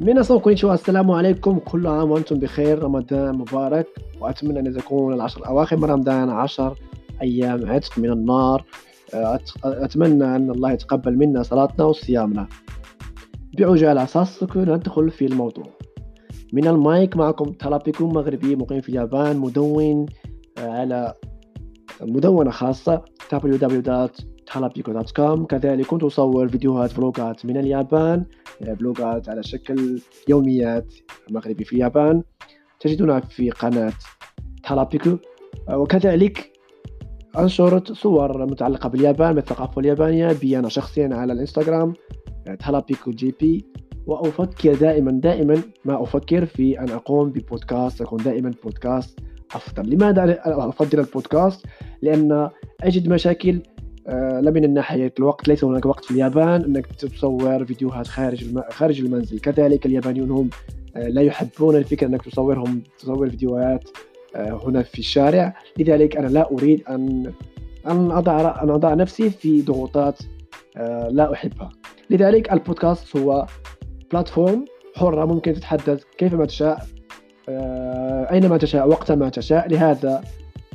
みなさん こんにちは السلام عليكم. كل عام وأنتم بخير. رمضان مبارك. وأتمنى أن تكون العشر الأواخر من رمضان عشر أيام عتق من النار. أتمنى أن الله يتقبل منا صلاتنا وصيامنا. بعجالة さっそく ندخل في الموضوع. من المايك معكم تلابيكو مغربي مقيم في اليابان مدون على مدونة خاصة www.talapiko.com كذلك كنت أصور فيديوهات فلوجات من اليابان فلوجات على شكل يوميات مغربي في اليابان. تجدنا في قناة تالابيكو وكذلك أنشر صور متعلقة باليابان بالثقافة اليابانية بي أنا شخصيا على الإنستغرام تالابيكو JP. وأفكر دائما دائما ما أفكر في أن أقوم ببودكاست يكون دائما بودكاست أفضل. لماذا أفضل البودكاست؟ لأن أجد مشاكل آه، لا من ناحية الوقت ليس هناك وقت في اليابان أنك تصور فيديوهات خارج الم... خارج المنزل. كذلك اليابانيون هم آه، لا يحبون الفكرة أنك تصورهم تصور فيديوهات آه، هنا في الشارع. لذلك أنا لا أريد أن أن أضع أن أضع نفسي في ضغوطات لا أحبها. لذلك البودكاست هو بلاتفورم حرة ممكن تتحدث كيفما تشاء أينما تشاء وقتما تشاء. لهذا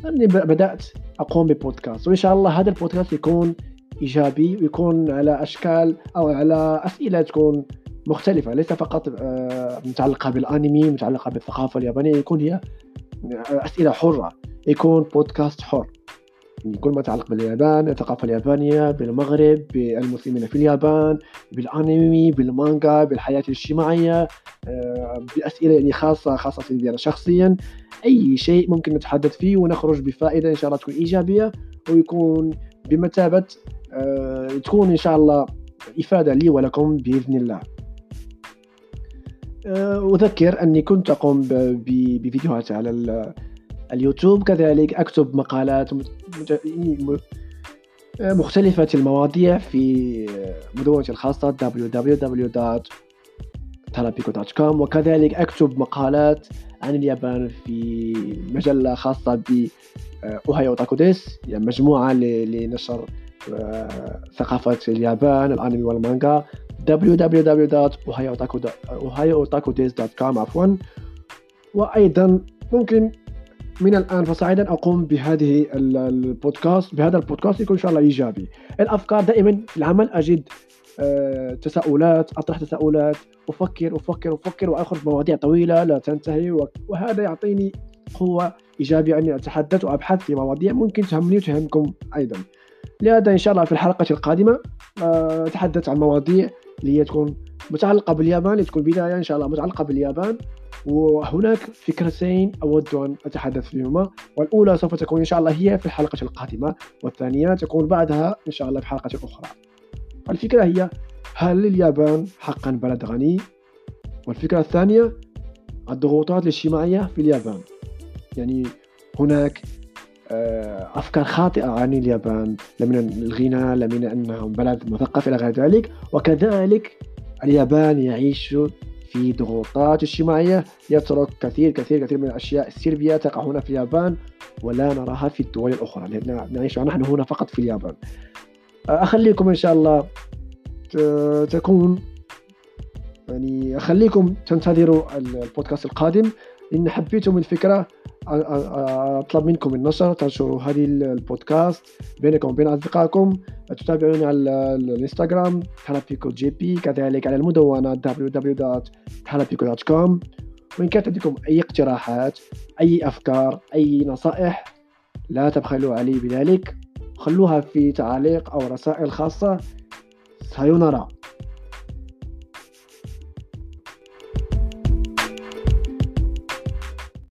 أني بدأت أقوم ببودكاست وإن شاء الله هذا البودكاست يكون إيجابي ويكون على أشكال أو على أسئلة تكون مختلفة ليس فقط آه، متعلقة بالأنمي متعلقة بالثقافة اليابانية يكون هي أسئلة حرة يكون بودكاست حر. كل ما يتعلق باليابان الثقافة اليابانية بالمغرب بالمسلمين في اليابان بالانمي بالمانجا بالحياة الاجتماعية آه، بأسئلة يعني خاصة خاصة بي أنا شخصيا. أي شيء ممكن نتحدث فيه ونخرج بفائدة إن شاء الله تكون إيجابية ويكون بمثابة آه، تكون إن شاء الله إفادة لي ولكم بإذن الله. آه، أذكر أني كنت أقوم بفيديوهات على اليوتيوب كذلك أكتب مقالات مختلفة المواضيع في مدونتي الخاصة www.talapiko.com وكذلك أكتب مقالات عن اليابان في مجلة خاصة ب أوهايو تاكوديس يعني مجموعة لنشر آه، ثقافة اليابان الأنمي والمانجا www.ohayotacodis.com عفوا. وأيضا ممكن من الآن فصاعدا أقوم بهذه البودكاست بهذا البودكاست يكون إن شاء الله إيجابي. الأفكار دائما في العمل أجد آه، تساؤلات أطرح تساؤلات أفكر أفكر أفكر وأخرج مواضيع طويلة لا تنتهي وهذا يعطيني قوة إيجابية أني أتحدث وأبحث في مواضيع ممكن تهمني وتهمكم أيضا. لهذا إن شاء الله في الحلقة القادمة آه، أتحدث عن مواضيع اللي هي تكون متعلقة باليابان تكون بداية إن شاء الله متعلقة باليابان. وهناك فكرتين أود أن أتحدث فيهما. والأولى سوف تكون إن شاء الله هي في الحلقة القادمة والثانية تكون بعدها إن شاء الله في حلقة أخرى. الفكرة هي هل اليابان حقا بلد غني؟ والفكرة الثانية الضغوطات الاجتماعية في اليابان. يعني هناك آه، أفكار خاطئة عن اليابان لا من الغنى لا من أنهم بلد مثقف إلى غير ذلك. وكذلك اليابان يعيش في ضغوطات اجتماعية. يترك كثير كثير كثير من الأشياء السلبية تقع هنا في اليابان ولا نراها في الدول الأخرى. لأن نعيش نحن هنا فقط في اليابان. أخليكم إن شاء الله تكون يعني أخليكم تنتظروا البودكاست القادم. إن حبيتم الفكرة أطلب منكم النشر تنشروا هذه البودكاست بينكم وبين أصدقائكم. تتابعوني على الإنستغرام تالابيكو JP كذلك على المدونة www.talapico.com وإن كانت عندكم أي اقتراحات أي أفكار أي نصائح لا تبخلوا علي بذلك. خلوها في تعاليق أو رسائل خاصة. سينرى